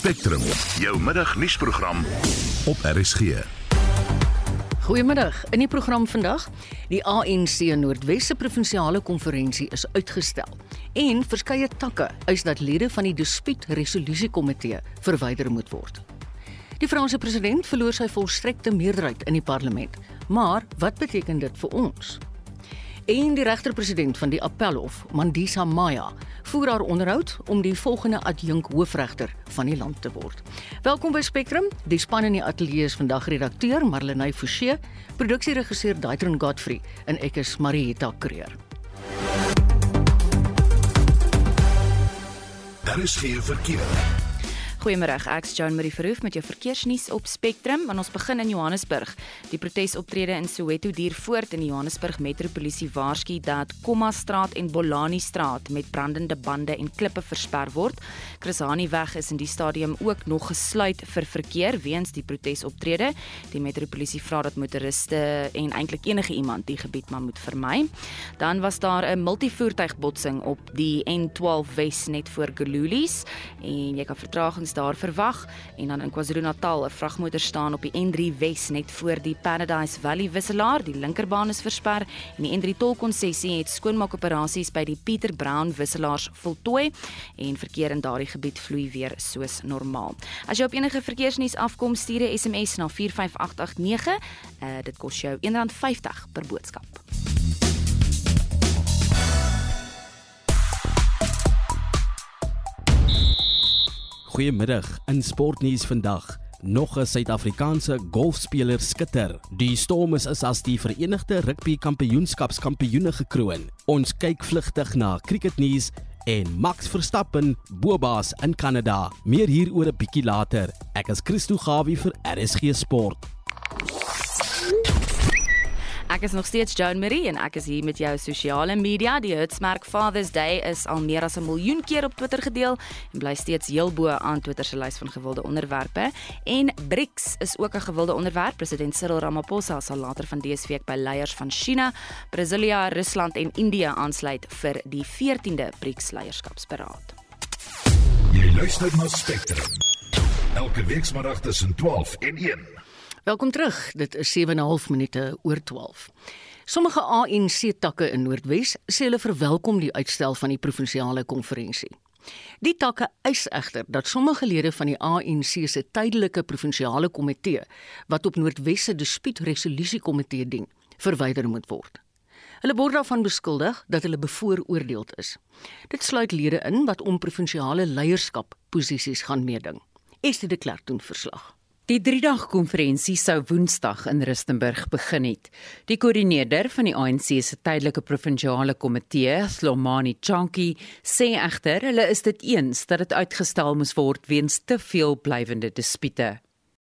Spectrum, jou middagnuusprogram op RSG. Goeiemiddag. In die program vandag, die ANC Noordwesse Provinsiale Konferensie is uitgestel en verskeie takke eis dat lede van die Dispuut Resolusie Komitee verwyder moet word. Die Franse president verloor sy volstrekte meerderheid in die parlement. Maar wat beteken dit vir ons? En die regter-president van die Appelhof, Mandisa Maya, voer haar onderhoud om die volgende adjunk hoofregter van die land te word. Welkom by Spectrum. Die span in die ateljee is vandag redakteur Marlenae Forsie, produksieregisseur Daitron Godfrey en ek is Marieta Kreer. Daar is geen verkeer. Goeiemôre, ek's Joan Marie Verhoef met jou verkeersnuus op Spectrum. En ons begin in Johannesburg. Die protesoptrede in Soweto duur voort in die Johannesburg Metropolisie waarsku dat Kommastraat en Bolani Straat met brandende bande en klippe versper word. Chrisani weg is in die stadium ook nog gesluit vir verkeer weens die protesoptrede. Die Metropolisie vra dat motoriste en eintlik enige iemand die gebied maar moet vermy. Dan was daar 'n multivoertuigbotsing op die N12 Wes net voor Gululies en jy kan vertragings is daar verwag en dan in KwaZulu-Natal 'n vragmotor staan op die N3 Wes net voor die Paradise Valley wisselaar. Die linkerbaan is versper en die N3 tolkonsessie het skoonmaakoperasies by die Pieter Brown wisselaars voltooi en verkeer in daardie gebied vloei weer soos normaal. As jy op enige verkeersnuus afkom, stuur 'n SMS na 45889. Uh, dit kos jou R1.50 per boodskap. Goeiemiddag in sportnuus vandag. Nog 'n Suid-Afrikaanse golfspeler skitter. Die Stormers is as die Verenigde Rugby Kampioenskapskampioene gekroon. Ons kyk vlugtig na cricketnuus en Max Verstappen bobaas in Kanada. Meer hieroor 'n bietjie later. Ek is Christo Gawie vir RSG Sport. Ek is nog steeds Joan Marie en ek is hier met jou sosiale media. Die Hitsmerk Father's Day is al meer as 'n miljoen keer op Twitter gedeel en bly steeds heel bo aan Twitter se lys van gewilde onderwerpe. En BRICS is ook 'n gewilde onderwerp. President Cyril Ramaphosa sal later van dese week by leiers van China, Brasilia, Rusland en Indië aansluit vir die 14de BRICS leierskapsberaad. Jy luister na Spectrum. Elke week saterdag tussen 12 en 1. Welkom terug. Dit is 7:30 minute oor 12. Sommige ANC takke in Noordwes sê hulle verwelkom die uitstel van die provinsiale konferensie. Die takke eis egter dat sommige lede van die ANC se tydelike provinsiale komitee wat op Noordwes se dispuutresolusie komitee dien, verwyder moet word. Hulle word daarvan beskuldig dat hulle bevooroordeeld is. Dit sluit lede in wat om provinsiale leierskap posisies gaan meeding. Estie de Klerk doen verslag. Die 3-dag konferensie sou Woensdag in Rustenburg begin het. Die koördineerder van die ANC se tydelike provinsiale komitee, Slomani Chonki, sê egter hulle is dit eens dat dit uitgestel moes word weens te veel blywende dispute.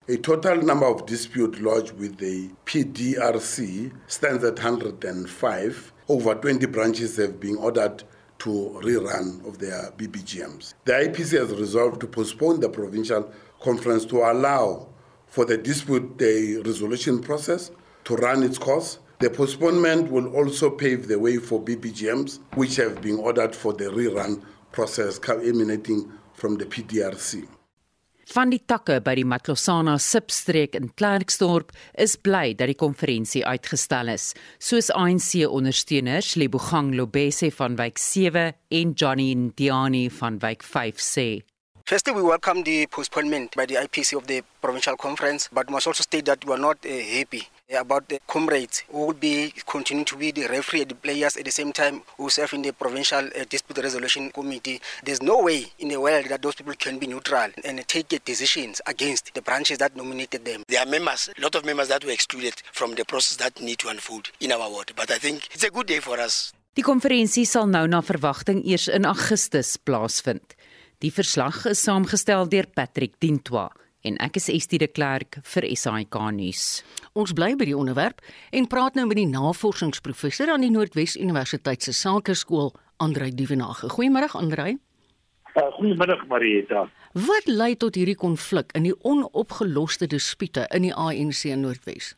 A total number of dispute lodged with the PDRC stands at 105. Over 20 branches have been ordered to rerun of their BBGMs. The IPC has resolved to postpone the provincial conference to allow for the dispute the resolution process to run its course. The postponement will also pave the way for BBGMs, which have been ordered for the rerun process emanating from the PDRC. Van die takke by die Matlosana substreek in Klerksdorp is bly dat die konferensie uitgestel is, soos ANC ondersteuners Lebogang Lobese van Wyk 7 en Johnny Ndiani van Wyk 5 sê. Firstly, we welcome the postponement by the IPC of the provincial conference, but must also state that we are not uh, happy about the comrades who will be continuing to be the referee and the players at the same time who serve in the provincial uh, dispute resolution committee. There's no way in the world that those people can be neutral and take decisions against the branches that nominated them. There are members, a lot of members that were excluded from the process that need to unfold in our ward. But I think it's a good day for us. Die konferensie sal nou na verwagting eers in Augustus plaasvind. Die verslag is saamgestel deur Patrick Dintwa en ek is Estie de Klerk vir SAK nuus. Ons bly by die onderwerp en praat nou met die navorsingsprofessor aan die Noordwes Universiteit se Sakeskool, Andrei Dievenage. Goeiemôre Andrei. Uh, Goeiemiddag Marieta. Wat lei tot hierdie konflik in die onopgeloste dispute in die ANC in Noordwes?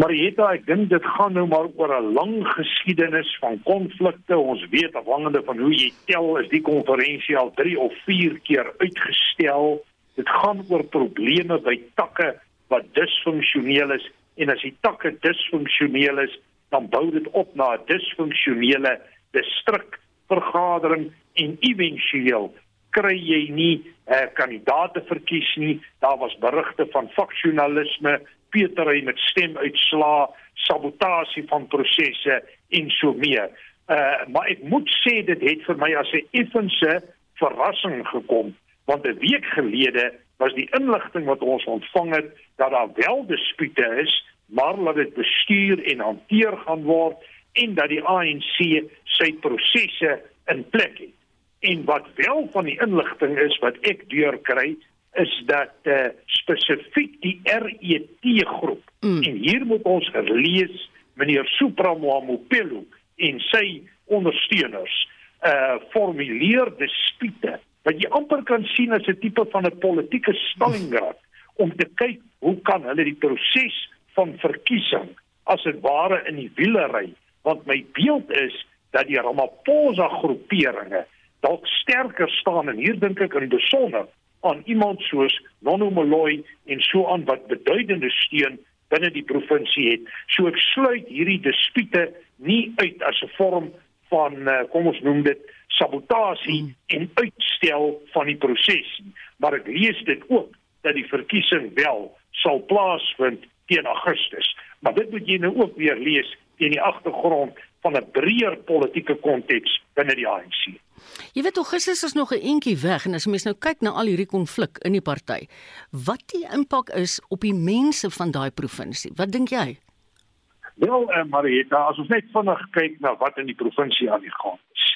Marietta, ek dink dit gaan nou maar oor 'n lang geskiedenis van konflikte. Ons weet afhangende van hoe jy tel, is die konferensie al 3 of 4 keer uitgestel. Dit gaan oor probleme by takke wat disfunksioneel is en as die takke disfunksioneel is, dan bou dit op na 'n disfunksionele distrikvergadering en éventueel kry jy nie 'n eh, kandidaat te verkies nie. Daar was berigte van faksionalisme, Petery met stemuitslaa, sabotasie van prosesse en so meer. Uh maar ek moet sê dit het vir my as 'n effense verrassing gekom want 'n week gelede was die inligting wat ons ontvang het dat daar wel dispute is, maar dat dit bestuur en hanteer gaan word en dat die ANC sy prosesse in plek het. En wat wel van die inligting is wat ek deurkry, is dat uh, spesifiek die RET groep. Mm. en hier moet ons lees meneer Supramamopelo en sy ondersteuners uh formuleer dispute. Wat jy amper kan sien as 'n tipe van 'n politieke Stalingrad om te kyk hoe kan hulle die proses van verkiesing as dit ware in die wiele ry. Want my beeld is dat die Ramaphosa groeperinge dalk sterker staan en hier dink ek in besonder aan iemand soos Nono Moloi en so aan wat beduidende steun binne die provinsie het. So ek sluit hierdie dispute nie uit as 'n vorm van uh, kom ons noem dit sabotasie mm. en uitstel van die proses maar ek lees dit ook dat die verkiesing wel sal plaasvind teen Augustus. Maar dit moet jy nou ook weer lees teen die agtergrond van 'n breër politieke konteks binne die ANC. Jy weet Augustus is nog 'n entjie weg en as mens nou kyk na al hierdie konflik in die party, wat die impak is op die mense van daai provinsie. Wat dink jy? Wel, uh, Marieta, as ons net vinnig kyk na wat in die provinsie aan die gang is.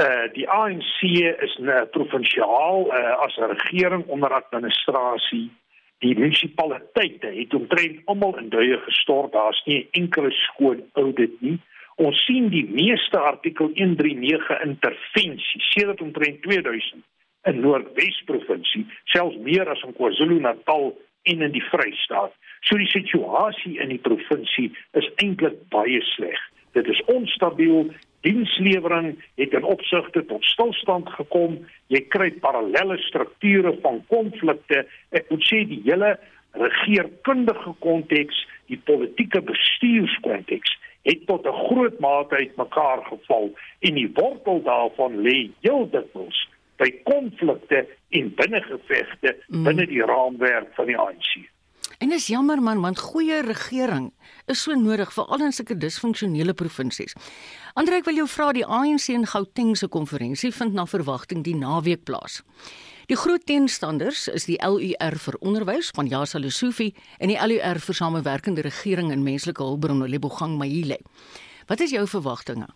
Uh die ANC is 'n uh, provinsiaal uh, as 'n regering onder administrasie. Die munisipaliteite het omtrent almal in duie gestort. Daar's nie enkele skoon audit nie. Ons sien die meeste artikel 139 intervensies sedert omtrent 2000 in Noordwes provinsie, selfs meer as in KwaZulu-Natal en in die Vrystaat. So die situasie in die provinsie is eintlik baie sleg. Dit is onstabiel. Dienslewering het in opsigte tot stilstand gekom. Jy kry parallelle strukture van konflikte. Ek moet sê die hele regeringskundige konteks, die politieke bestuurskonteks het tot 'n groot mate uitmekaar geval en die wortel daarvan lê heel dikwels by konflikte en binnengevegte mm. binne die raamwerk van die ANC. En dis jammer man, want goeie regering is so nodig vir al ons sulke disfunksionele provinsies. Andre, ek wil jou vra die ANC in Gauteng se konferensie vind na verwagting die naweek plaas. Die groot teenstanders is die LUR vir onderwys van Yasa Lesofie en die LUR vir samewerkende regering en menslike hulpbronne Lebogang Mahile. Wat is jou verwagtinge?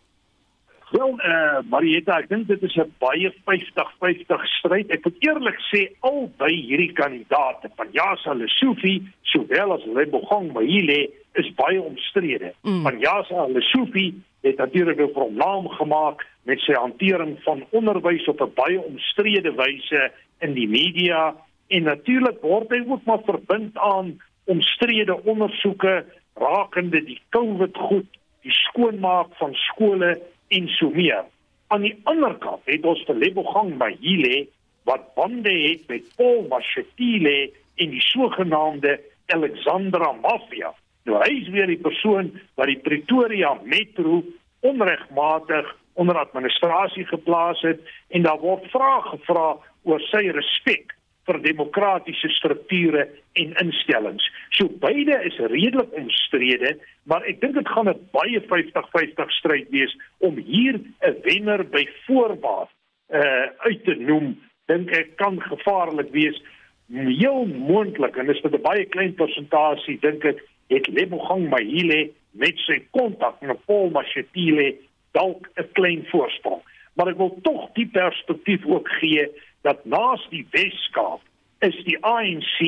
Wel, eh uh, Marieta, ek dink dit is 'n baie 50-50 stryd. Ek moet eerlik sê albei hierdie kandidaate van Yasa Lesofie sowel as Lebogang Mahile is baie omstrede. Mm. Van Yasa Lesofie het natuurlik 'n naam gemaak met sy hantering van onderwys op 'n baie omstrede wyse in die media en natuurlik word hy ook maar verbind aan omstrede ondersoeke rakende die COVID goed, die skoonmaak van skole en so meer. Aan die ander kant het ons vir Lebogang by Hile wat bande het met Paul Mashatile en die sogenaamde Alexandra Mafia. Nou hy is weer die persoon wat die Pretoria Metro onregmatig onder administrasie geplaas het en daar word vrae gevra oor sy respek vir demokratiese strukture en instellings. So beide is redelik omstrede, maar ek dink dit gaan 'n baie 50-50 stryd wees om hier 'n wenner by voorbaat uh uit te noem. Dink ek kan gevaarlik wees. Heel moontlik en dis met 'n baie klein persentasie dink ek het Lebogang Mahile met sy kontak met Paul Mashatile dalk 'n klein voorsprong. Maar ek wil tog die perspektief ook gee dat naas die Weskaap is die ANC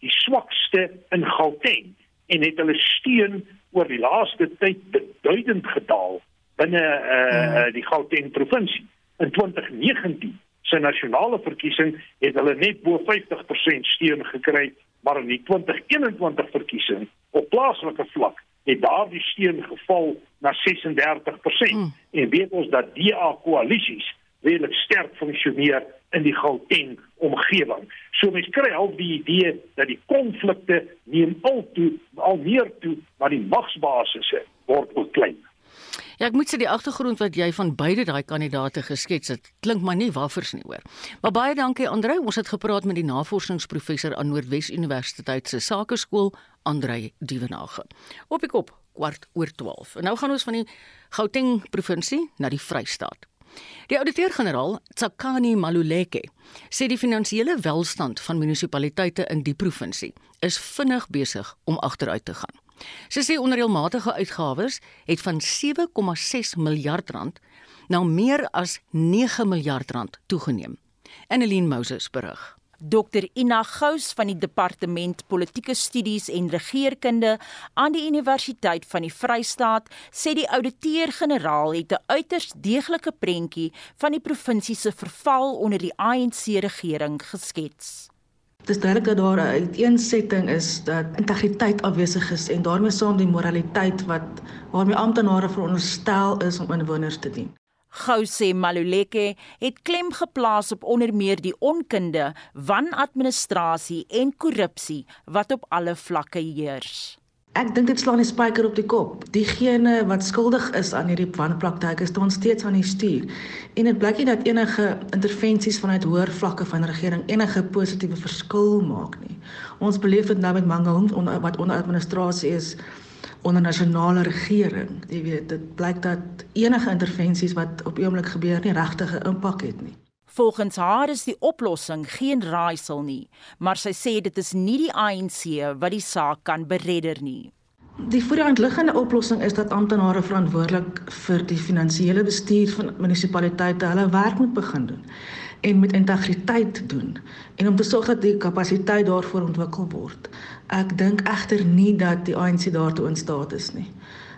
die swakste in Gauteng en het hulle steun oor die laaste tyd beduidend gedaal binne uh, die Gauteng provinsie. In 2019 se nasionale verkiesing het hulle net bo 50% steun gekry, maar in die 2021 verkiesing op plaaslike vlak het daardie steun geval na 36%. Mm. En weet ons dat DA koalisies redelik sterk funksioneer in die Gauteng omgewing. So mens kry al die idee dat die konflikte neem al toe, al meer toe, maar die magsbasisse word ook klein. Ja, ek moet sê die agtergrond wat jy van beide daai kandidaate geskets het, klink maar nie waffers nie hoor. Maar baie dankie Andre, ons het gepraat met die navorsingsprofessor aan Noordwes Universiteit se Sakeskool, Andre Dievenage. Op die kop, kwart oor 12. En nou gaan ons van die Gauteng provinsie na die Vrystaat. Die ouditeur-generaal, Tsakani Maluleke, sê die finansiële welstand van munisipaliteite in die provinsie is vinnig besig om agteruit te gaan. Sy sê onreëlmatige uitgawes het van 7,6 miljard rand na meer as 9 miljard rand toegeneem. Annelien Moses berig. Dr Ina Gous van die Departement Politieke Studies en Regeringskunde aan die Universiteit van die Vrystaat sê die ouditeur-generaal het 'n uiters deeglike prentjie van die provinsie se verval onder die ANC-regering geskets. Dit is duidelik dat daar 'n uiteensetting is dat integriteit afwesig is en daarmee saam die moraliteit wat waarmee amptenare veronderstel is om inwoners te dien. Gousse Maluleke het klem geplaas op onder meer die onkunde, wanadministrasie en korrupsie wat op alle vlakke heers. Ek dink dit slaan die spyker op die kop. Diegene wat skuldig is aan hierdie wanpraktyke staan steeds aan die stuur. En dit blyk nie dat enige intervensies vanuit hoër vlakke van regering enige positiewe verskil maak nie. Ons beleef dit nou met Mangaung wat onder administrasie is onder nasionale regering. Jy weet, dit blyk dat enige intervensies wat op oomblik gebeur nie regtig 'n impak het nie. Volgens haar is die oplossing geen raaisel nie, maar sy sê dit is nie die ANC wat die saak kan beredder nie. Die voorhandliggende oplossing is dat amptenare verantwoordelik vir die finansiële bestuur van munisipaliteite hulle werk moet begin doen en met integriteit doen en om te sorg dat die kapasiteit daarvoor ontwikkel word. Ek dink egter nie dat die ANC daartoe in staat is nie.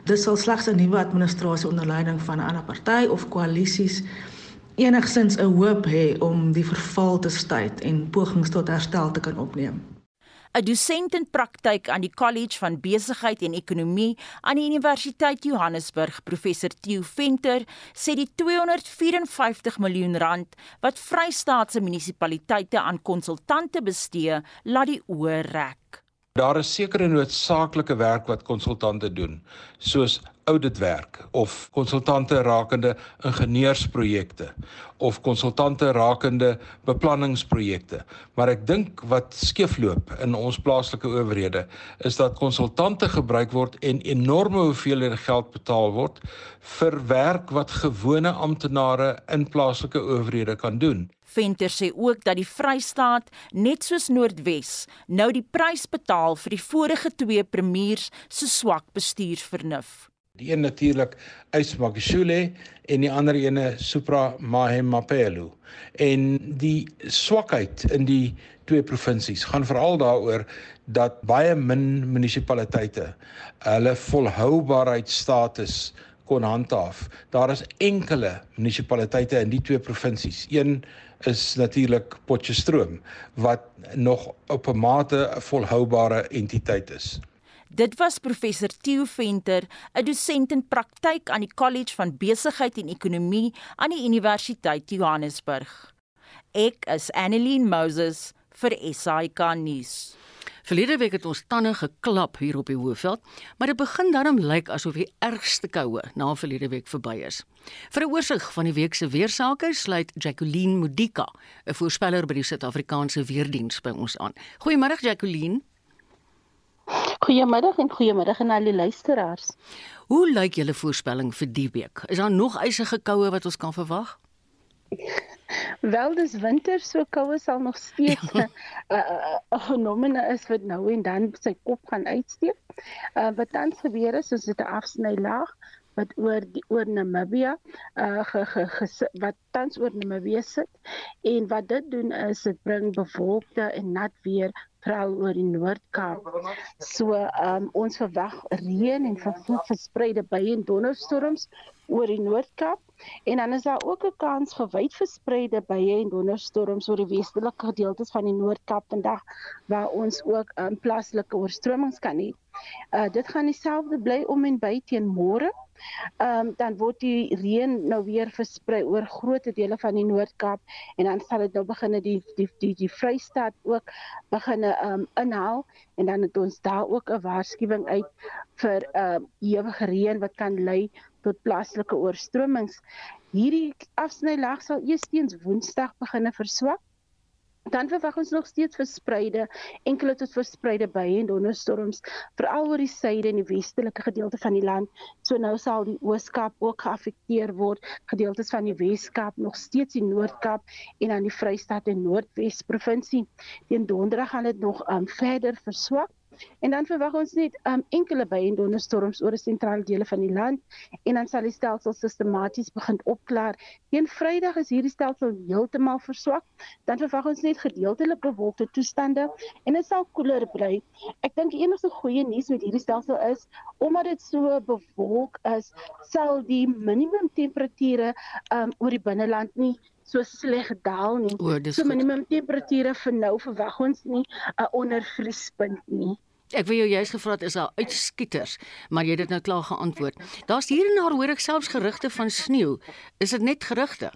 Dit sal slegs 'n nuwe administrasie onder leiding van 'n ander party of koalisies enigsins 'n hoop hê om die verval te staai en pogings tot herstel te kan opneem. 'n Dosent in praktyk aan die College van Besigheid en Ekonomie aan die Universiteit Johannesburg, professor Theo Venter, sê die 254 miljoen rand wat Vrystaatse munisipaliteite aan konsultante bestee, laat die oë rek. Daar is sekere noodsaaklike werk wat konsultante doen, soos auditwerk of konsultante rakende ingenieursprojekte of konsultante rakende beplanningsprojekte. Maar ek dink wat skeefloop in ons plaaslike owerhede is dat konsultante gebruik word en enorme hoeveelhede geld betaal word vir werk wat gewone amptenare in plaaslike owerhede kan doen. Venter sê ook dat die Vrystaat, net soos Noordwes, nou die prys betaal vir die vorige twee premiers se swak bestuursvernuf. Die een natuurlik Ysmakishule en die ander ene Supra Mahemapelo. En die swakheid in die twee provinsies gaan veral daaroor dat baie min munisipaliteite hulle volhoubaarheidstatus kon handhaaf. Daar is enkele munisipaliteite in die twee provinsies. Een is natuurlik Potchefstroom wat nog op 'n mate 'n volhoubare entiteit is. Dit was professor Theo Venter, 'n dosent in praktyk aan die College van Besigheid en Ekonomie aan die Universiteit Johannesburg. Ek is Annelien Moses vir SAK nuus. Verlede week het ons tande geklap hier op die Hoëveld, maar dit begin daarom lyk asof die ergste koue na verlede week verby is. Vir 'n oorsig van die week se weersake sluit Jacqueline Modika, 'n voorspeller by die Suid-Afrikaanse Weerdienste by ons aan. Goeiemôre Jacqueline. Goeiemiddag en goeiemiddag aan al die luisteraars. Hoe lyk julle voorspelling vir die week? Is daar nog ysige koue wat ons kan verwag? Wel, dis winter, so koue sal nog steeds 'n ja. uh, uh, fenomene is wat nou en dan sy kop gaan uitsteek. Uh, wat tans gebeur is, is dit 'n afsnylaag wat oor die oor Namibia uh ge, ge, ge, wat tans oor Namibia sit en wat dit doen is dit bring bewolkte en nat weer veral oor die Noord-Kaap. So um, ons verwag reën en verspreide buie en donderstorms oor die Noord-Kaap en dan is daar ook 'n kans vir wyd verspreide buie en donderstorms oor die westelike gedeeltes van die Noord-Kaap vandag waar ons ook um, plaaslike oorstromings kan hê. Uh dit gaan dieselfde bly om en by teen môre. Ehm um, dan word die reën nou weer versprei oor groot dele van die Noord-Kaap en dan sal dit nou begin die die die die Vrystaat ook begin ehm um, inhaal en dan het ons daar ook 'n waarskuwing uit vir ehm uh, ewige reën wat kan lei tot plaaslike oorstromings. Hierdie afsnylag sal eers teens Woensdag begine verswak Dan verwag ons nog steeds verspreide enkele tot verspreide buie en donderstorms veral oor die suide en die westelike gedeelte van die land. So nou sal die Oos-Kaap ook geaffekteer word, gedeeltes van die Wes-Kaap, nog steeds die Noord-Kaap en dan die Vrystaat en Noordwes provinsie. Teen Donderdag gaan dit nog um, verder verswak En dan verwag ons net um, enkele buie en donderstorms oor die sentrale dele van die land en dan sal die stelsel sistematies begin opklaar. Teen Vrydag is hierdie stelsel heeltemal verswak. Dan verwag ons net gedeeltelik bewolkte toestande en dit sal koeler bly. Ek dink die enigste goeie nuus met hierdie stelsel is omdat dit so bewolk is, sal die minimum temperature um, oor die binneland nie so sleg daal nie. O, so minimum temperature vir nou verwag ons nie 'n uh, ondervriespunt nie. Ek wil jou juist gevra het is daar uitskieters, maar jy het dit nou klaar geantwoord. Daar's hier en daar hoor ek selfs gerugte van sneeu. Is dit net gerugte?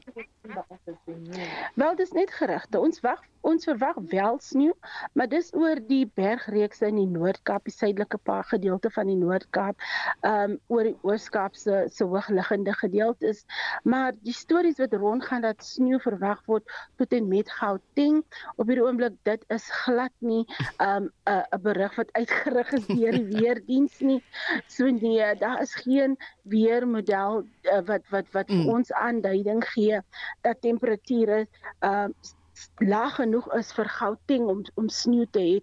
Wel, dis net gerugte. Ons wag ons verwag wel sneeu, maar dis oor die bergreekse in die Noord-Kaap, die suidelike paar gedeelte van die Noord-Kaap, ehm um, oor die Oos-Kaap se se hoogliggende gedeeltes. Maar die stories wat rondgaan dat sneeu verwag word tot en met Gauteng, op hierdie oomblik dit is glad nie ehm um, 'n 'n berig wat uitgerig is deur die weerdiens nie. So nee, daar is geen weermodel uh, wat wat wat mm. ons aanduiding gee dat temperature ehm uh, laag genoeg is vir Gauteng om om sneeu te hê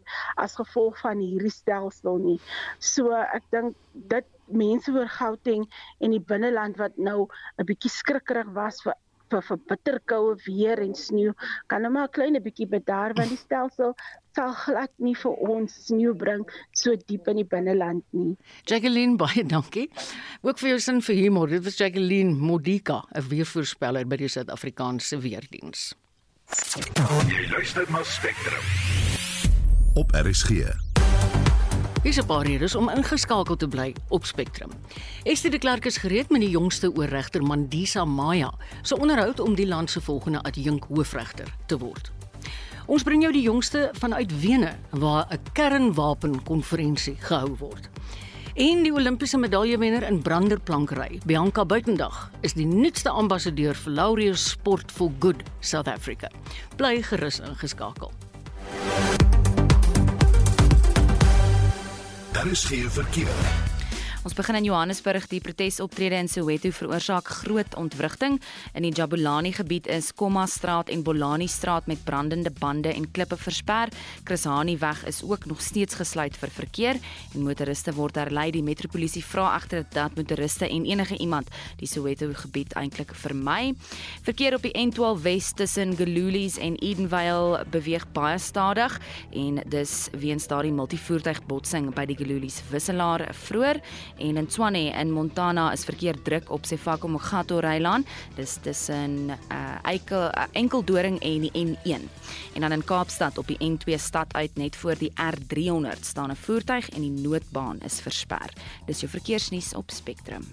as gevolg van hierdie stelsel nie. So ek dink dit mense oor Gauteng en die binneland wat nou 'n bietjie skrikkerig was vir vir, vir bitterkoue weer en sneeu kan nou maar 'n klein bietjie bedaar want die stelsel sal glad nie vir ons sneeu bring so diep in die binneland nie. Jacqueline baie dankie. Ook vir jou sin vir humor. Dit was Jacqueline Modika, 'n weervoorspeller by die Suid-Afrikaanse Weerdienste. Jy luister na Spectrum. Op RSG. Dis 'n paar redes om ingeskakel te bly op Spectrum. Esther de Klerk is gereed met die jongste oorregter Mandisa Maya, se onderhoud om die land se volgende adjunk hoofregter te word. Ons bring jou die jongste vanuit Wene waar 'n kernwapenkonferensie gehou word. En die Olimpiese medaljewenner in branderplankry, Bianca Buitendag, is die nuutste ambassadeur vir Laureus Sport for Good South Africa. Bly gerus ingeskakel. Daar is verkeer. Ons begin in Johannesburg. Die protesoptrede in Soweto veroorsaak groot ontwrigting. In die Jabulani gebied is Komma straat en Bolani straat met brandende bande en klippe versper. Chrisani weg is ook nog steeds gesluit vir verkeer en motoriste word herlei. Die metropolisie vra egter dat motoriste en enige iemand die Soweto gebied eintlik vermy. Verkeer op die N12 Wes tussen Gelulies en Edenvale beweeg baie stadig en dis weens daardie multivoertuigbotsing by die Gelulies wisselaar vroeër en in Tshwane in Montana is verkeer druk op Sefako Mogato Reiland. Dis tussen uh, Eikel uh, Enkeldoring en die N1. En dan in Kaapstad op die N2 stad uit net voor die R300 staan 'n voertuig en die noodbaan is versper. Dis jou verkeersnuus op Spectrum.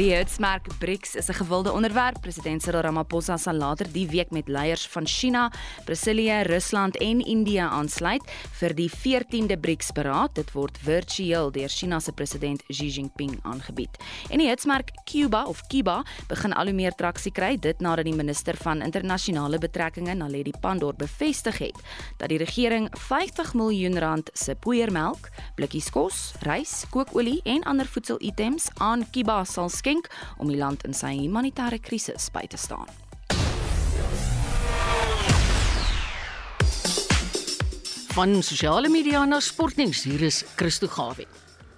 Die Hertzmark BRICS is 'n gewilde onderwerp. President Cyril Ramaphosa sal later die week met leiers van China, Brasilië, Rusland en India aansluit vir die 14de BRICS-beraad. Dit word virtueel deur China se president Xi Jinping aangebied. En die Hertzmark Cuba of Kiba begin al hoe meer traksie kry dit nadat die minister van internasionale betrekkinge, Naledi Pandor, bevestig het dat die regering 50 miljoen rand se poeiermelk, blikkies kos, rys, kookolie en ander voedselitems aan Kiba sal skik geskenk om die land in sy humanitêre krisis by te staan. Van sosiale media na sportnuus, hier is Christo Gawie.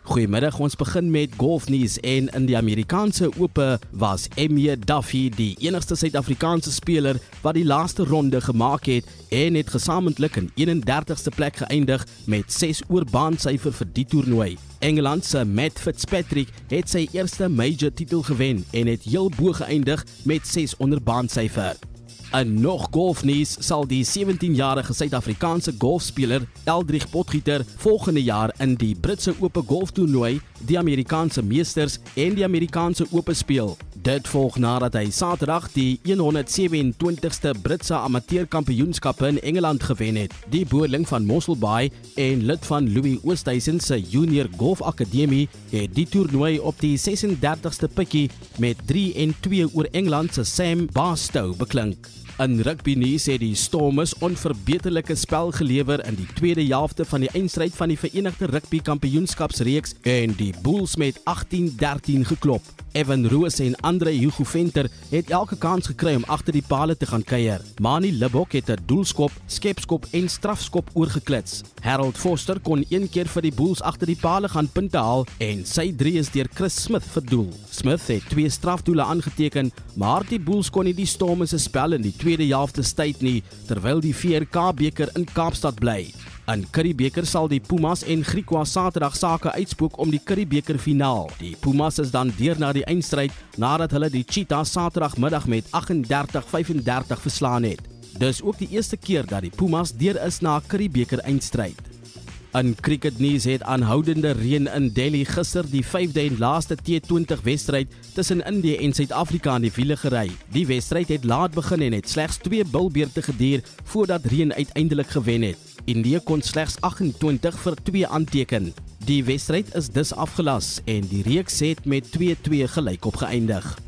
Goeiemiddag, ons begin met golfnuus en in die Amerikaanse Ope was Emmy Duffy die enigste Suid-Afrikaanse speler wat die laaste ronde gemaak het en het gesamentlik in 31ste plek geëindig met 6 oor baansyfer vir die toernooi. Engeland se Matt Fitzpatrick het sy eerste major titel gewen en het heel bo geëindig met 6 onder baansyfer. En nog golfnuus sal die 17-jarige Suid-Afrikaanse golfspeler Eldrich Potgieter volgende jaar in die Britse Ope Golftoernooi, die Amerikaanse Meesters en die Amerikaanse Ope speel. Dit volg nadat hy Saterdag die 127ste Britse Amateurkampioenskappe in Engeland gewen het. Die boerling van Mossel Bay en lid van Louis Oosthuizen se Junior Golf Akademie het die toernooi op die 36ste pikkie met 3 en 2 oor Engeland se Sam Bastow beklink. In rugby nuus het die Stormers onverbeterlike spel gelewer in die tweede helfte van die eindstryd van die Verenigde Rugby Kampioenskapsreeks en die Bulls met 18-13 geklop. Evan Roos en Andre Hugo Venter het elke kans gekry om agter die pale te gaan kuier. Mani Libok het 'n doelskop, skepskop en strafskop oorgeklits. Harold Foster kon een keer vir die Bulls agter die pale gaan punte haal en sy drie is deur Chris Smith verdoel. Smith het twee strafdoele aangeteken, maar die Bulls kon nie die Stormers se spel in die tweede helfte tyd nie terwyl die VRK beker in Kaapstad bly. In Curriebeeker sal die Pumas en Griquas Saterdag sake uitspook om die Curriebeeker finaal. Die Pumas is dan deur na die eindstryd nadat hulle die Cheetahs Saterdagmiddag met 38-35 verslaan het. Dis ook die eerste keer dat die Pumas deur is na 'n Curriebeeker eindstryd. In cricketnuus het aanhoudende reën in Delhi gister die 5de en laaste T20 wedstryd tussen Indië en Suid-Afrika aan die wiele gery. Die wedstryd het laat begin en het slegs 2 bilbeerte geduur voordat reën uiteindelik gewen het. Indië kon slegs 28 vir 2 aanteken. Die wedstryd is dus afgelas en die reeks het met 2-2 gelyk opgeëindig.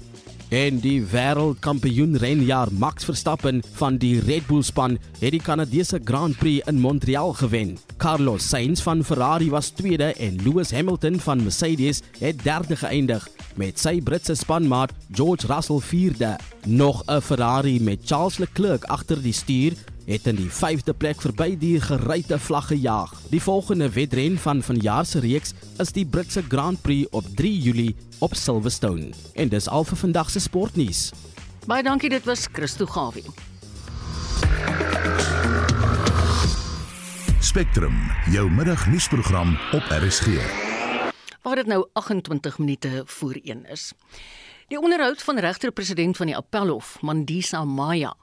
En die wêreldkampioen renjaer Max Verstappen van die Red Bull span het die Kanadese Grand Prix in Montreal gewen. Carlos Sainz van Ferrari was tweede en Lewis Hamilton van Mercedes het derde geëindig met sy Britse spanmaat George Russell vierde. Nog 'n Ferrari met Charles Leclerc agter die stuur het in die 5de plek verby die geryte vlag gejaag. Die volgende wedren van vanjaar se reeks is die Britse Grand Prix op 3 Julie op Silverstone. En dis al vir vandag se sportnuus. Baie dankie, dit was Christo Gawie. Spectrum, jou middagnuusprogram op RSG. Waar dit nou 28 minute voor 1 is. Die onderhoud van regter-president van die Appelhof, Mandisa Maya,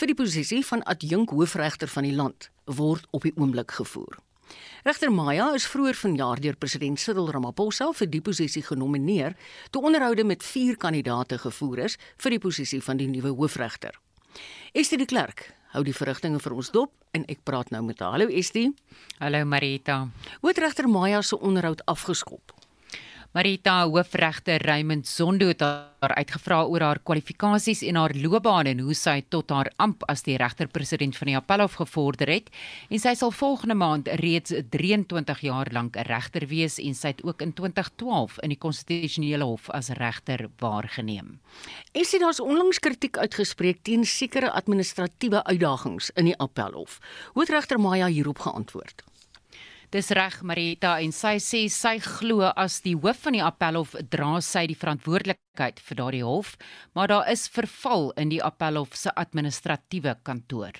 vir die posisie van adjunk hoofregter van die land word op die oomblik gevoer. Regter Maya is vroeër vanjaar deur president Cyril Ramaphosa vir die posisie genomineer, toe onderhoude met 4 kandidaate gevoer is vir die posisie van die nuwe hoofregter. Estie de Klerk hou die verrigtinge vir ons dop en ek praat nou met haar. Hallo Estie. Hallo Marita. Hoe het regter Maya se onderhoud afgeskop? Marita hoofregter Raymond Zondo het haar uitgevra oor haar kwalifikasies en haar loopbaan en hoe sy tot haar amp as die regter-president van die Appelhof gevorder het en sy sal volgende maand reeds 23 jaar lank 'n regter wees en sy het ook in 2012 in die konstitusionele hof as regter waargeneem. En sien daar's onlangs kritiek uitgespreek teen sekere administratiewe uitdagings in die Appelhof. Hoe het regter Maya hierop geantwoord? Dis reg Marita en sy sê sy glo as die hoof van die appelhof dra sy die verantwoordelikheid vir daardie hof, maar daar is verval in die appelhof se administratiewe kantoor.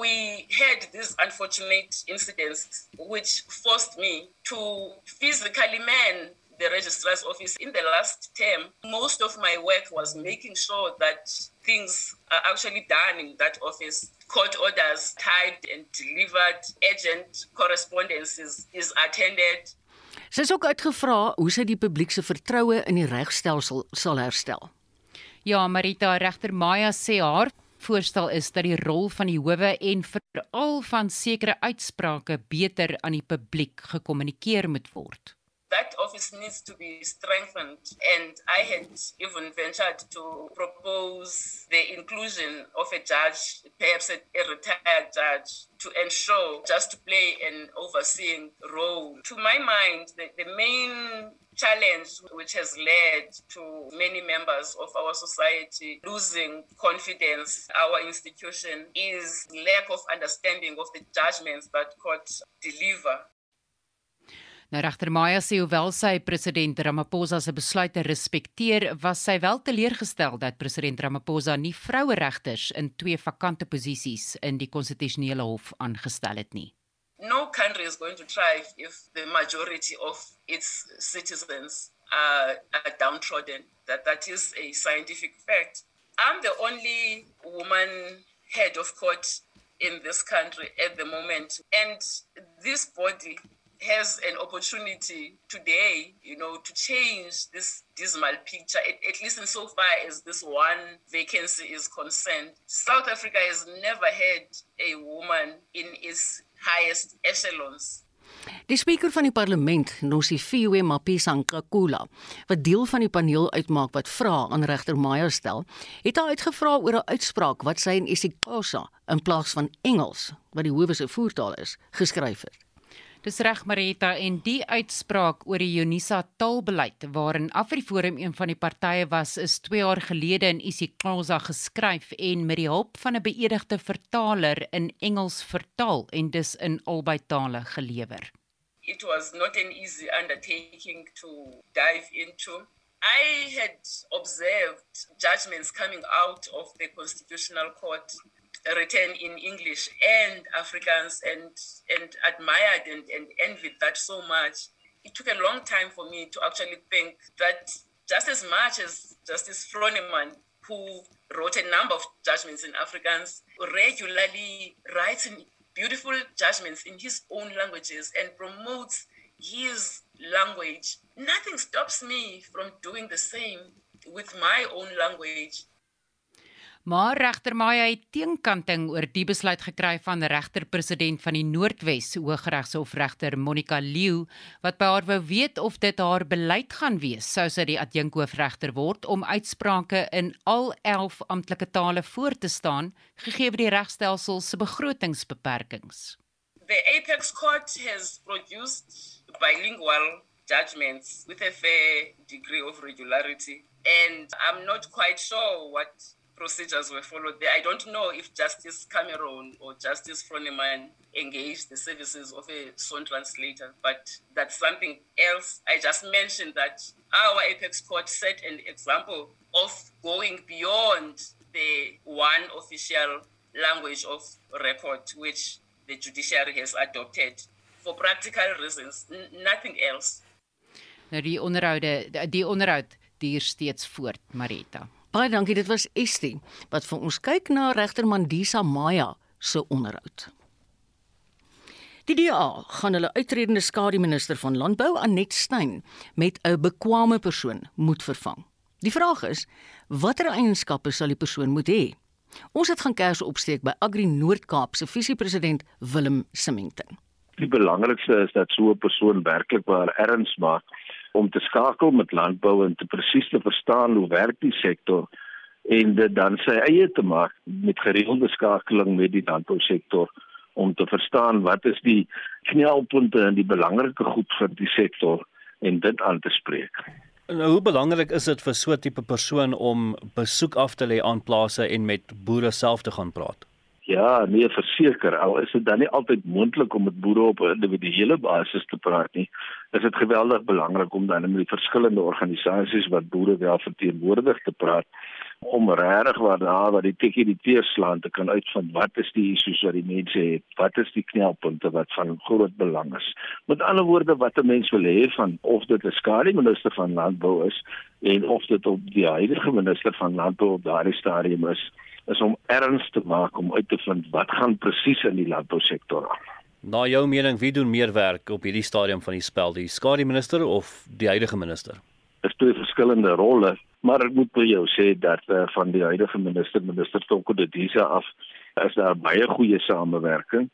We had these unfortunate incidents which forced me to physically man the registrar's office in the last term. Most of my work was making sure that things are actually done in that office court orders typed and delivered, agent correspondences is attended. Sy is ook uitgevra hoe sy die publiek se vertroue in die regstelsel sal herstel. Ja, Marita regter Maya sê haar voorstel is dat die rol van die howe en veral van sekere uitsprake beter aan die publiek gekommunikeer moet word. That office needs to be strengthened. And I had even ventured to propose the inclusion of a judge, perhaps a, a retired judge, to ensure just to play an overseeing role. To my mind, the, the main challenge which has led to many members of our society losing confidence our institution is lack of understanding of the judgments that court deliver Nou regter Maya sê hoewel sy president Ramaphosa se besluite respekteer, was sy wel teleurgestel dat president Ramaphosa nie vroueregters in twee vakante posisies in die konstitusionele hof aangestel het nie. No country is going to thrive if the majority of its citizens are, are downtrodden. That that is a scientific fact. I'm the only woman head of court in this country at the moment, and this body has an opportunity today, you know, to change this dismal picture, at, at least insofar as this one vacancy is concerned. South Africa has never had a woman in its highest echelons. Die spreker van die parlement, Nosifiwe Mapisa-Nkakula, wat deel van die paneel uitmaak wat vra aan regter Maya stel, het haar uitgevra oor 'n uitspraak wat sy in isiXhosa in plaas van Engels, wat die howe se voertaal is, geskryf het. Dis reg Marita en die uitspraak oor die Unisa taalbeleid waarin Afriforum een van die partye was is 2 jaar gelede in isiXhosa geskryf en met die hulp van 'n beëdigde vertaler in Engels vertaal en dus in albei tale gelewer. It was not an easy undertaking to dive into. I had observed judgments coming out of the Constitutional Court written in English and Africans and and admired and, and envied that so much. It took a long time for me to actually think that just as much as Justice Froneman, who wrote a number of judgments in Africans, regularly writes beautiful judgments in his own languages and promotes his language. Nothing stops me from doing the same with my own language Maar regter Maya het teenkanting oor die besluit gekry van regter-president van die Noordwes Hooggeregshof regter Monica Leeu wat by haar wou weet of dit haar beleid gaan wees sou sy die adjunkhoofregter word om uitsprake in al 11 amptelike tale voor te staan gegee die regstelsel se begrotingsbeperkings. The Apex Court has produced bilingual judgments with a fair degree of regularity and I'm not quite sure what procedures were followed there. I don't know if Justice Cameron or Justice Froneman engaged the services of a song translator, but that's something else. I just mentioned that our Apex Court set an example of going beyond the one official language of record which the judiciary has adopted for practical reasons, nothing else. Die onderhoude die onderhoud duur steeds voort, Marita. Baie dankie, dit was Estie wat vir ons kyk na regter Mandisa Maya se onderhoud. Die DA gaan hulle uitredende skademinister van landbou Anet Steyn met 'n bekwame persoon moet vervang. Die vraag is, watter eienskappe sal die persoon moet hê? Ons het gaan kers opsteek by Agri Noord-Kaap se visiepresident Willem Simington. Die belangrikste is dat so 'n persoon werklik waar erns maak om te skakel met landbou en te presies te verstaan hoe werk die sektor en dit dan sy eie te maak met gereelde skakeling met die landbousektor om te verstaan wat is die knelpunte en die belangrike goed vir die sektor en dit aan te spreek. Nou hoe belangrik is dit vir so 'n tipe persoon om besoek af te lê aan plase en met boere self te gaan praat? Ja, nee, verseker, al is dit dan nie altyd moontlik om met boere op 'n individuele basis te praat nie. Is dit geweldig belangrik om dan met die verskillende organisasies wat boere wel verteenwoordig te praat om regtig waar daar waar die tikkie die teerslaan te kan uitvind wat is die issues wat die mense het, wat is die knelpunte wat van groot belang is. Met ander woorde wat 'n mens wil hê van of dit 'n skare minister van landbou is en of dit op die huidige minister van landbou op daardie stadium is is om erns te maak om uit te vind wat gaan presies in die landbousektor aan. Na jou mening, wie doen meer werk op hierdie stadium van die spel, die skare minister of die huidige minister? Dit is twee verskillende rolle, maar ek moet vir jou sê dat uh, van die huidige minister, minister Tonko Dedisa af, is daar baie goeie samewerking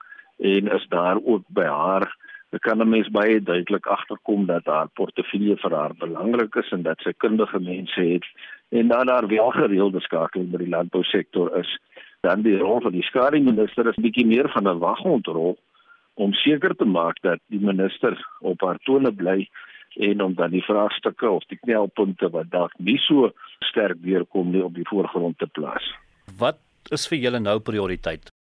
en is daar ook by haar Ek kan mens baie duidelik agterkom dat haar portefeulje vir haar belangrik is en dat sy kundige mense het en dan daar wel gereelde skakeling met die landbousektor is. Dan die rol van die skademinister is bietjie meer van 'n waghondrol om seker te maak dat die minister op haar tone bly en om dan die vraagstukke of die knelpunte wat dalk nie so sterk deurkom nie op die voorgrond te plaas. Wat is vir julle nou prioriteit?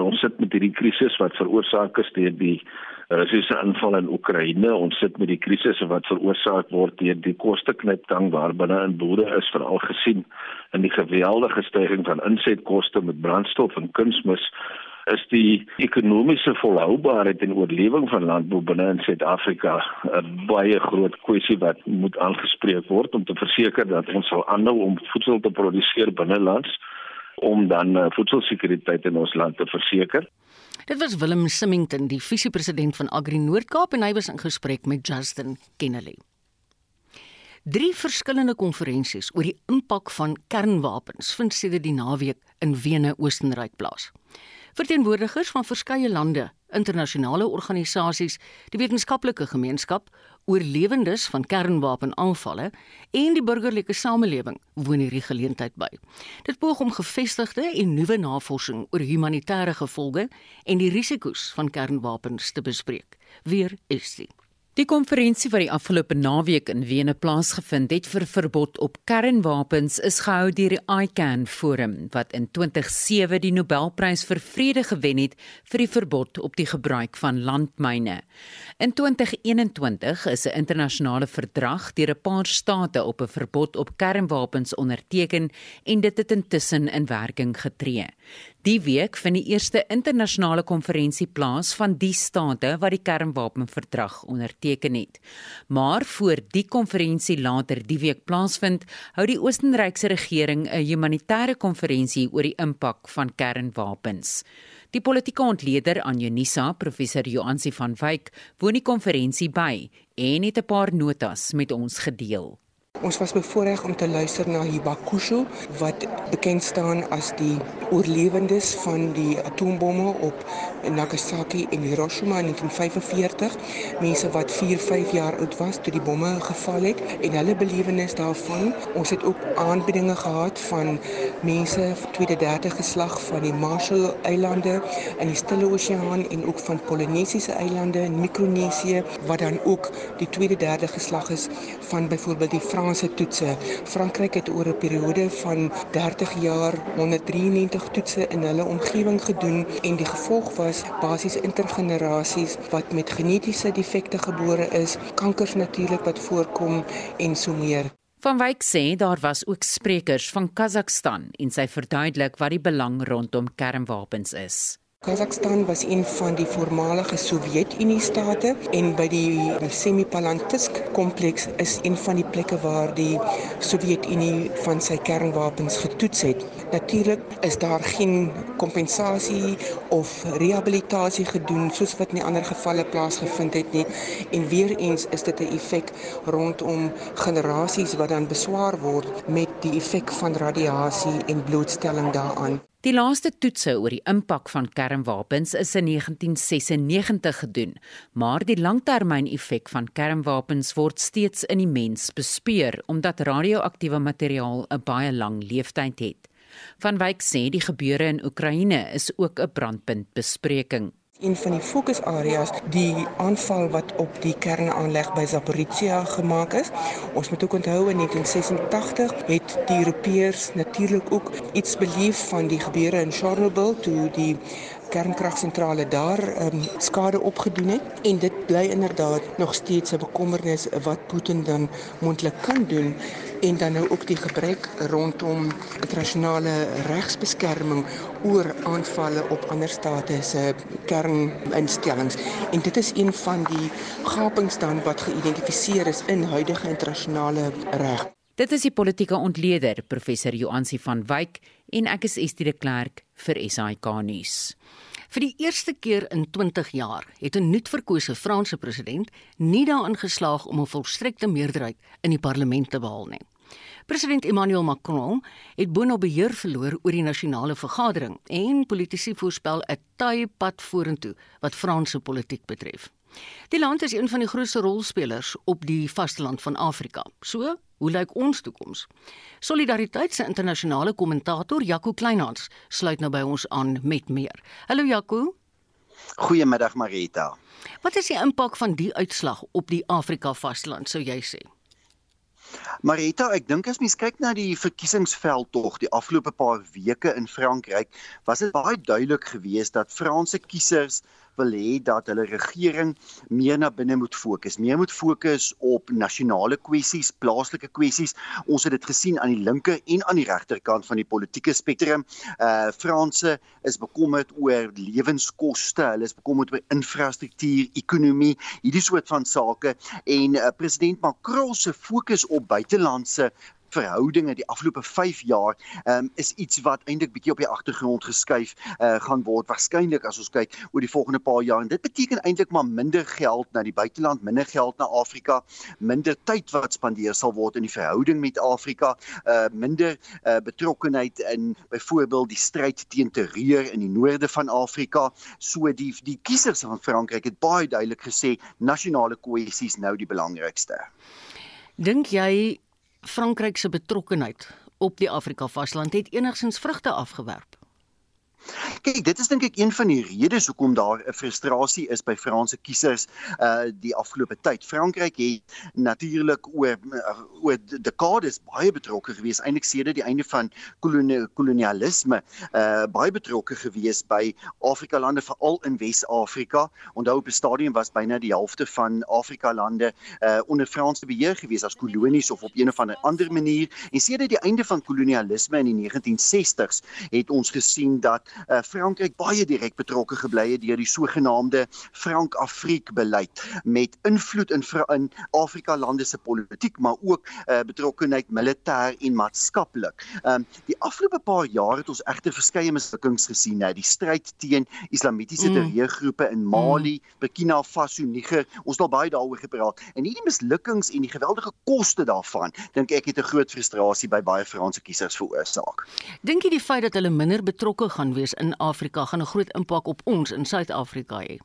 Ons sit met hierdie krisis wat veroorsaak is deur die Russiese inval in Oekraïne. Ons sit met die krisisse wat veroorsaak word deur die kosteknipgang waarbinne in boere is veral gesien in die geweldige stygings van insetkoste met brandstof en kunsmis is die ekonomiese volhoubaarheid en oorlewing van landbou binne in Suid-Afrika 'n baie groot kwessie wat moet aangespreek word om te verseker dat ons sal aanhou om voedsel te produseer binnelands om dan uh, voedselsekuriteit in ons land te verseker. Dit was Willem Simington, die visiepresident van Agri Noord-Kaap en hy was in gesprek met Justin Kennedy. Drie verskillende konferensies oor die impak van kernwapens vind sedert die naweek in Wene, Oostenryk plaas. Verteenwoordigers van verskeie lande, internasionale organisasies, die wetenskaplike gemeenskap, oorlewendes van kernwapenaanvalle en die burgerlike samelewing woon hierdie geleentheid by. Dit poog om gevestigde en nuwe navorsing oor humanitêre gevolge en die risiko's van kernwapens te bespreek. Weer is dit Die konferensie wat die afgelope naweek in Wene plaasgevind het vir verbod op kernwapens is gehou deur die ICAN Forum wat in 2007 die Nobelprys vir vrede gewen het vir die verbod op die gebruik van landmyne. In 2021 is 'n internasionale verdrag deur 'n paar state op 'n verbod op kernwapens onderteken en dit het intussen in werking getree. Die week vind die eerste internasionale konferensie plaas van die state wat die kernwapenverdrag onderteken het. Maar voor die konferensie later die week plaasvind, hou die Oostenrykse regering 'n humanitêre konferensie oor die impak van kernwapens. Die politieke ontleder aan Unisa, professor Joansi van Wyk, woon die konferensie by en het 'n paar notas met ons gedeel. Ons was bevoorreg om te luister na Hibakusho wat bekend staan as die oorlewendes van die atoombomme op Nagasaki en Hiroshima in 1945. Mense wat 4, 5 jaar oud was toe die bomme geval het en hulle belewenis daarvan. Ons het ook aanbiedinge gehad van mense tweede derde geslag van die Marshall Eilande in die Stille Oseaan en ook van Polinesiese eilande in Mikronesië wat dan ook die tweede derde geslag is van byvoorbeeld die Frans Amerikaanse toetse. Frankryk het oor 'n periode van 30 jaar 193 toetse in hulle omgewing gedoen en die gevolg was basies intergenerasies wat met genetiese defekte gebore is, kankers natuurlik wat voorkom en so meer. Van Wyk sê daar was ook sprekers van Kazakhstan en sy verduidelik wat die belang rondom kernwapens is. Kazakhstan was een van die voormalige Sowjetunie state en by die Semipalatinsk kompleks is een van die plekke waar die Sowjetunie van sy kernwapens getoets het. Natuurlik is daar geen kompensasie of rehabilitasie gedoen soos wat in ander gevalle plaasgevind het nie en weer eens is dit 'n effek rondom generasies wat dan beswaar word met die effek van radiasie en blootstelling daaraan. Die laaste toetse oor die impak van kernwapens is in 1996 gedoen, maar die langtermyneffek van kernwapens word steeds in die mens bespeur omdat radioaktiewe materiaal 'n baie lang lewensduur het. Van Wyk sê die gebeure in Oekraïne is ook 'n brandpunt bespreking een van die fokusareas die aanval wat op die kernaanleg by Zaporizhia gemaak is. Ons moet ook onthou in 1986 het die Europeërs natuurlik ook iets beleef van die gebeure in Chernobyl toe die kernkragsentrale daar um, skade opgedoen het en dit bly inderdaad nog steeds 'n bekommernis wat Putin dan moontlik kan doen en dan nou ook die gebrek rondom internasionale regsbeskerming oor aanvalle op ander state se kerninstellings en dit is een van die gapings dan wat geïdentifiseer is in huidige internasionale reg. Dit is die politieke ontleder professor Joansi van Wyk en ek is Estie de Klerk vir SAK nuus. Vir die eerste keer in 20 jaar het 'n nuutverkose Franse president nie daarin geslaag om 'n volstrekte meerderheid in die parlement te behaal nie. President Emmanuel Macron het boonop beheer verloor oor die nasionale vergadering en politici voorspel 'n taai pad vorentoe wat Franse politiek betref. Die land is een van die grootste rolspelers op die vasteland van Afrika. So, hoe lyk ons toekoms? Solidariteit se internasionale kommentator Jaco Kleinhans sluit nou by ons aan met meer. Hallo Jaco. Goeiemiddag Marita. Wat is die impak van die uitslag op die Afrika vasteland sou jy sê? Marita, ek dink as mens kyk na die verkiesingsveld tog die afgelope paar weke in Frankryk, was dit baie duidelik geweest dat Franse kiesers wil hê dat hulle regering meer na binne moet fokus. Meer moet fokus op nasionale kwessies, plaaslike kwessies. Ons het dit gesien aan die linker en aan die regterkant van die politieke spektrum. Uh Franse is bekommerd oor lewenskoste, hulle is bekommerd oor infrastruktuur, ekonomie, hierdie soort van sake en uh, president Macron se fokus op buitelandse verhoudinge die afgelope 5 jaar um, is iets wat eintlik bietjie op die agtergrond geskuif uh, gaan word waarskynlik as ons kyk oor die volgende paar jaar en dit beteken eintlik maar minder geld na die buiteland, minder geld na Afrika, minder tyd wat spandeer sal word in die verhouding met Afrika, uh, minder uh, betrokkenheid in byvoorbeeld die stryd teen terreur in die noorde van Afrika. So die die kiesers van Frankryk het baie duidelik gesê nasionale kwessies nou die belangrikste. Dink jy Frankryk se betrokkenheid op die Afrika vasteland het enigsins vrugte afgewerp. Kyk, dit is dink ek een van die redes hoekom daar 'n frustrasie is by Franse kiesers uh die afgelope tyd. Frankryk het natuurlik oor uh, oor dekades baie betrokke gewees, eintlik sedert die einde van kolonie, kolonialisme, uh baie betrokke gewees by Afrika lande veral in Wes-Afrika. Onthou op 'n stadium was byna die helfte van Afrika lande uh onder Franse beheer gewees as kolonies of op een of ander ander manier. En sedert die einde van kolonialisme in die 1960s het ons gesien dat uh, Frankryk baie direk betrokke gebly het deur die sogenaamde Frank-Afriek beleid met invloed in in Afrika lande se politiek maar ook uh, betrokkenheid militêr en maatskaplik. Um, die afgelope paar jaar het ons egter verskeie mislukkings gesien, hè, die stryd teen islamitiese mm. terreurgroepe in Mali, mm. Burkina Faso, Niger. Ons het al baie daaroor gepraat en hierdie mislukkings en die geweldige koste daarvan, dink ek het 'n groot frustrasie by baie Franse kiesers veroorsaak. Dink jy die feit dat hulle minder betrokke gaan wees in Afrika gaan 'n groot impak op ons in Suid-Afrika hê.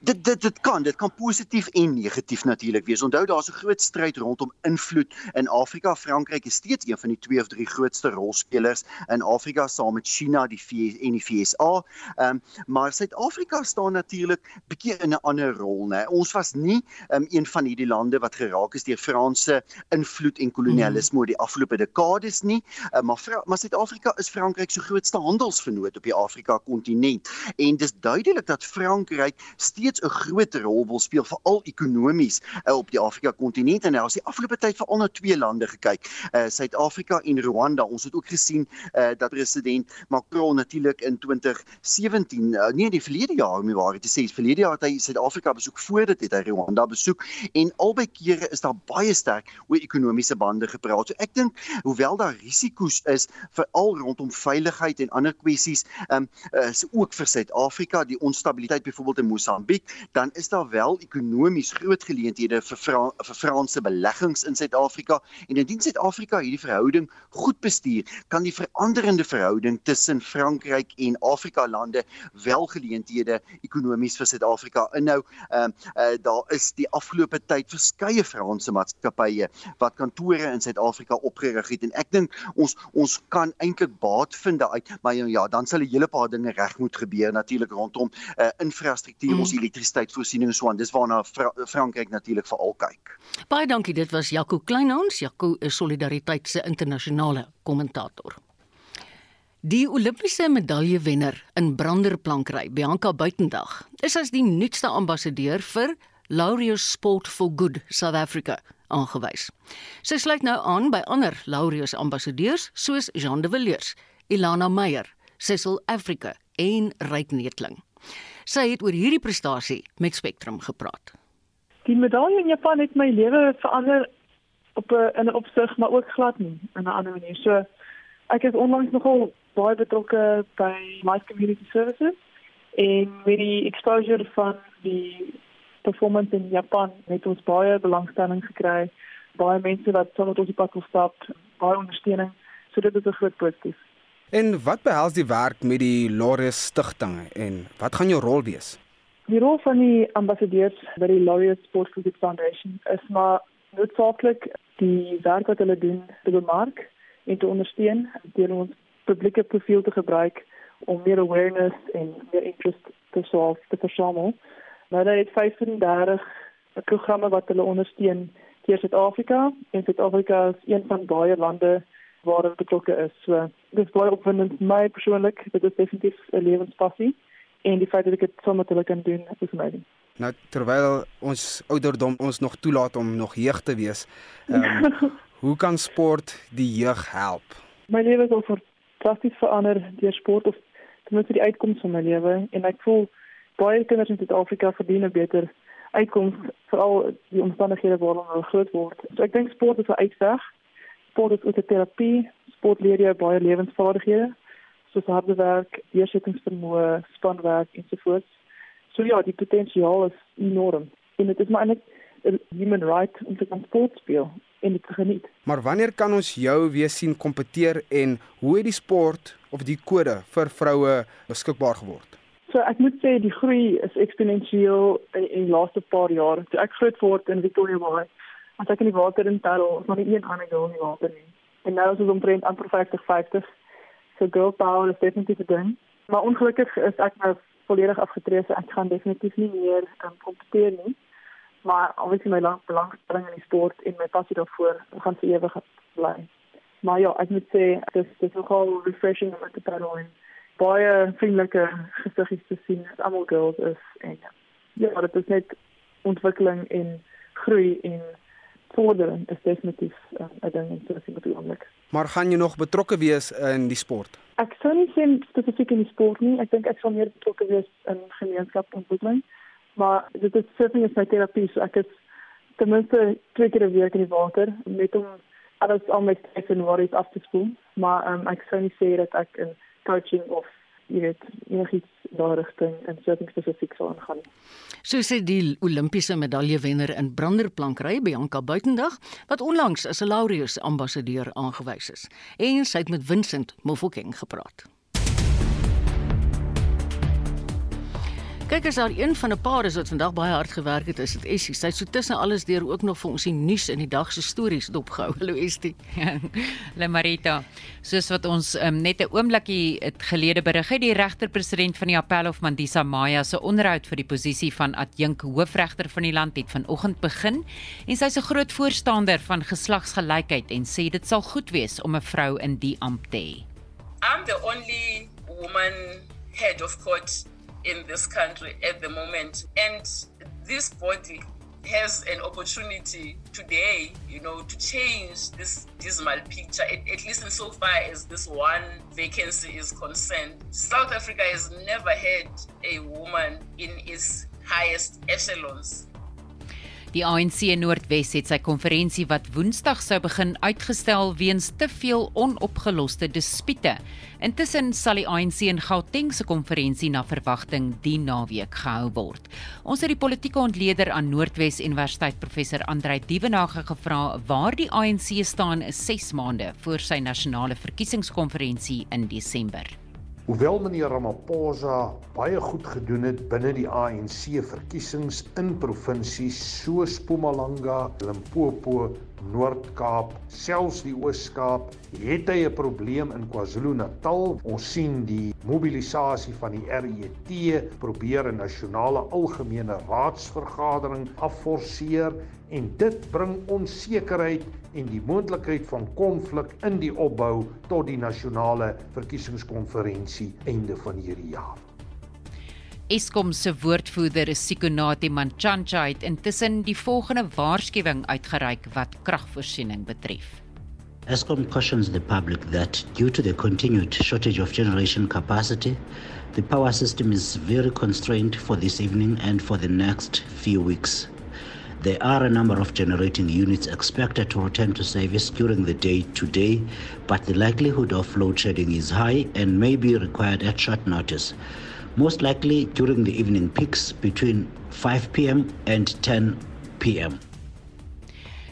Dit dit dit kan, dit kan positief en negatief natuurlik wees. Onthou daar's 'n groot stryd rondom invloed in Afrika. Frankryk is steeds een van die twee of drie grootste rolspelers in Afrika saam met China, die VS en die FSA. Ehm um, maar Suid-Afrika staan natuurlik bietjie in 'n ander rol, né? Ons was nie um, een van hierdie lande wat geraak is deur Franse invloed en kolonialisme oor die afgelope dekades nie, uh, maar maar Suid-Afrika is Frankryk se grootste handelsvernoot op die Afrika kontinent. En dis duidelik dat Frankryk steeds 'n groot rol wil speel veral ekonomies uh, op die Afrika kontinent en nou as die afgelope tyd veral na twee lande gekyk, uh, Suid-Afrika en Rwanda. Ons het ook gesien uh, dat president Macron natuurlik in 2017, uh, nee, die verlede jaar om waar te sê, verlede jaar het hy Suid-Afrika besoek voordat het hy Rwanda besoek en albei kere is daar baie sterk oor ekonomiese bande gepraat. So ek dink hoewel daar risiko's is veral rondom veiligheid en ander kwessies, um, is ook vir Suid-Afrika die onstabiliteit byvoorbeeld in Mosambiek, dan is daar wel ekonomies groot geleenthede vir Fra vir Franse beleggings in Suid-Afrika. En indien Suid-Afrika hierdie verhouding goed bestuur, kan die veranderende verhouding tussen Frankryk en Afrika lande wel geleenthede ekonomies vir Suid-Afrika inhou. Ehm uh, uh, daar is die afgelope tyd verskeie Franse maatskappye wat kantore in Suid-Afrika opgerig het. En ek dink ons ons kan eintlik baat vind daaruit, maar ja, dan sal 'n hele paar dinge reg moet gebeur natuurlik rondom uh, infrastruktuur hier mm. ons elektrisiteitsvoorsiening so aan. Dis waarna Fra Frankryk natuurlik veral kyk. Baie dankie. Dit was Jaco Kleinhans. Jaco is Solidariteit se internasionale kommentator. Die Olimpiese medaljewenner in branderplankry, Bianca Buitendag, is as die nuutste ambassadeur vir Laureus Sport for Good South Africa aangewys. Sy sluit nou aan by ander Laureus ambassadeurs soos Jean de Villiers, Ilana Meyer, Cecil Africa en Ryk Netling. Sy het oor hierdie prestasie met Spectrum gepraat. Die medalje in Japan het my lewe verander op 'n in 'n opsig, maar ook glad nie in 'n ander manier. So ek is onlangs nogal baie betrokke by Life Community Services en met die exposure van die performance in Japan het ons baie belangstelling gekry. Baie mense wat saam met ons op pad gestap, baie ondersteuning. So dit is 'n groot positief. En wat behels die werk met die Laureus Stichting en wat gaan jou rol wees? Die rol van die ambassadeurs by die Laureus Sport Food Foundation is maar noodsaaklik die werk wat hulle doen te bemark en te ondersteun deur ons publieke profiel te gebruik om meer awareness en meer interest te sorg te versamel. Dat dit 35 programme wat hulle ondersteun hier in Suid-Afrika en Suid-Afrika is een van baie lande waar dit betrokke is. So dis baie opwindend vir my persoonlik. Dit is definitief 'n lewenspassie en die feit dat ek dit saam met hulle kan doen is amazing. Nou terwyl ons ouderdom ons nog toelaat om nog jeug te wees, um, hoe kan sport die jeug help? My lewe is al fantasties verander deur sport of ten minste die uitkoms van my lewe en ek voel baie kinders in Suid-Afrika verdien 'n beter uitkoms veral die omstandighede waarin hulle groot word. So ek dink sport is 'n uitweg. Sport is ook 'n terapie. Sport leer jou baie lewensvaardighede soos harde werk, deursettingsvermoë, spanwerk ensovoorts. So ja, die potensiaal is enorm. En dit is maar eintlik 'n human right om te kan sport speel en dit te geniet. Maar wanneer kan ons jou weer sien kompeteer en hoe het die sport of die kode vir vroue beskikbaar geword? So ek moet sê die groei is eksponensieel in, die laaste paar jaar. So ek groot word in Victoria Bay. As ek in die water in Parel, is maar nie een ander girl in die water nie. En nou is ons omtrent amper 50 50. So girl power is definitief 'n ding. Maar ongelukkig is ek nou volledig afgetree, so ek gaan definitief nie meer um, kompeteer nie. Maar obviously my lang belangstelling in die sport en my passie daarvoor gaan vir ewig bly. Maar ja, ek moet sê dis dis nogal refreshing om te paddle en baie vriendelike gesiggies te sien. Dit almal girls is en ja, dit is net ontwikkeling en groei en vordering is definitief uh, 'n ding in 'n oomblik. Maar gaan jy nog betrokke wees in die sport? Ek sou nie sê spesifiek in die sport nie. Ek dink ek sal meer betrokke wees in gemeenskapsontwikkeling. Maar dit is surfing is my terapie. So ek is ten minste twee keer 'n week in die water met om alles al my stress en worries af te spoel. Maar um, ek sou nie sê dat ek in coaching of jy weet enigiets daar rigting en surfing spesifiek sou aangaan. So sê die Olimpiese medaljewenner in branderplankry Bianca Buitendag wat onlangs as 'n Laureus ambassadeur aangewys is en sy het met Vincent Mofokeng gepraat. Kyk as daar een van 'n paar is wat vandag baie hard gewerk het, is dit Essie. Sy het so tussen alles deur ook nog vir ons die nuus en die dag se stories dopgehou. Hallo Estie. Le Marita. Soos wat ons um, net 'n oombliekie gelede berig het, die regter-president van die Appelhof Mandisa Maya se onderhoud vir die posisie van adjunk hoofregter van die land het vanoggend begin en sy is 'n groot voorstander van geslagsgelykheid en sê dit sal goed wees om 'n vrou in die ampt te hê. I'm the only woman head of court in this country at the moment. And this body has an opportunity today, you know, to change this dismal picture, at, at least insofar as this one vacancy is concerned. South Africa has never had a woman in its highest echelons. Die ANC Noordwes het sy konferensie wat Woensdag sou begin uitgestel weens te veel onopgeloste dispute. Intussen sal die ANC in Gauteng se konferensie na verwagting die naweek gehou word. Ons het die politieke ontleder aan Noordwes Universiteit professor Andrei Dievenage gevra waar die ANC staan 6 maande voor sy nasionale verkiesingskonferensie in Desember. Hoewel meneer Ramaphosa baie goed gedoen het binne die ANC verkiesings in provinsies soos Mpumalanga, Limpopo, Noord-Kaap, selfs die Oos-Kaap, het hy 'n probleem in KwaZulu-Natal. Ons sien die mobilisasie van die RET probeer 'n nasionale algemene raadsvergadering afforceer en dit bring onsekerheid en die moontlikheid van konflik in die opbou tot die nasionale verkiesingskonferensie einde van hierdie jaar. Eskom se woordvoerder, Sikonati Manchancha, het intussen die volgende waarskuwing uitgereik wat kragvoorsiening betref. Eskom cautions the public that due to the continued shortage of generation capacity, the power system is very constrained for this evening and for the next few weeks. There are a number of generating units expected to return to service during the day today, but the likelihood of load shedding is high and may be required at short notice. Most likely during the evening peaks between 5 p.m. and 10 p.m.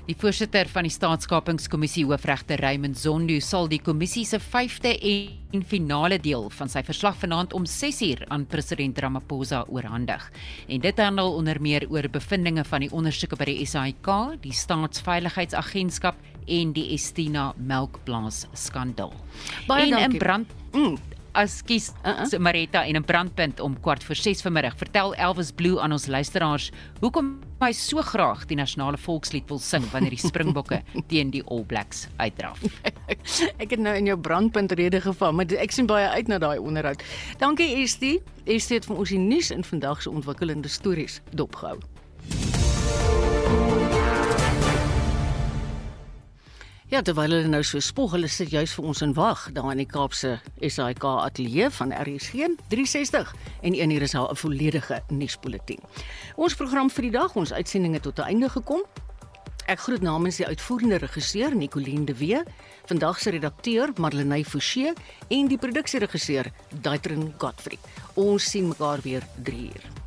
Die voorsitter van die staatskapingskommissie hoofregter Raymond Zondo sal die kommissie se 5de en finale deel van sy verslag vanaand om 6uur aan president Ramaphosa oorhandig. En dit handel onder meer oor bevindinge van die ondersoeke by die SAIK, die Staatsveiligheidsagentskap en die Estina melkplaas skandaal. Baie en dankie. in brand mm, Askies uh -uh. Marita en 'n brandpunt om kwart voor 6 vanmiddag. Vertel Elvis Blue aan ons luisteraars hoekom hy so graag die nasionale volkslied wil sing wanneer die Springbokke teen die All Blacks uitdraf. ek het nou in jou brandpunt rede geval, maar ek sien baie uit na daai onderhoud. Dankie Estie. Estie het vir ons die nuus in vandag se ontwikkelende stories dopgehou. Ja, terwyl hulle nou so spog, hulle sit juis vir ons in wag daar in die Kaapse SAK ateljee van RSG 360 en een hier is al 'n volledige nuusbulletin. Ons program vir die dag, ons uitsendinge tot 'n einde gekom. Ek groet namens die uitvoerende regisseur Nicoline de Wee, vandag se redakteur Marlenae Forsie en die produksieregisseur Daitrin Godfrey. Ons sien mekaar weer 3 uur.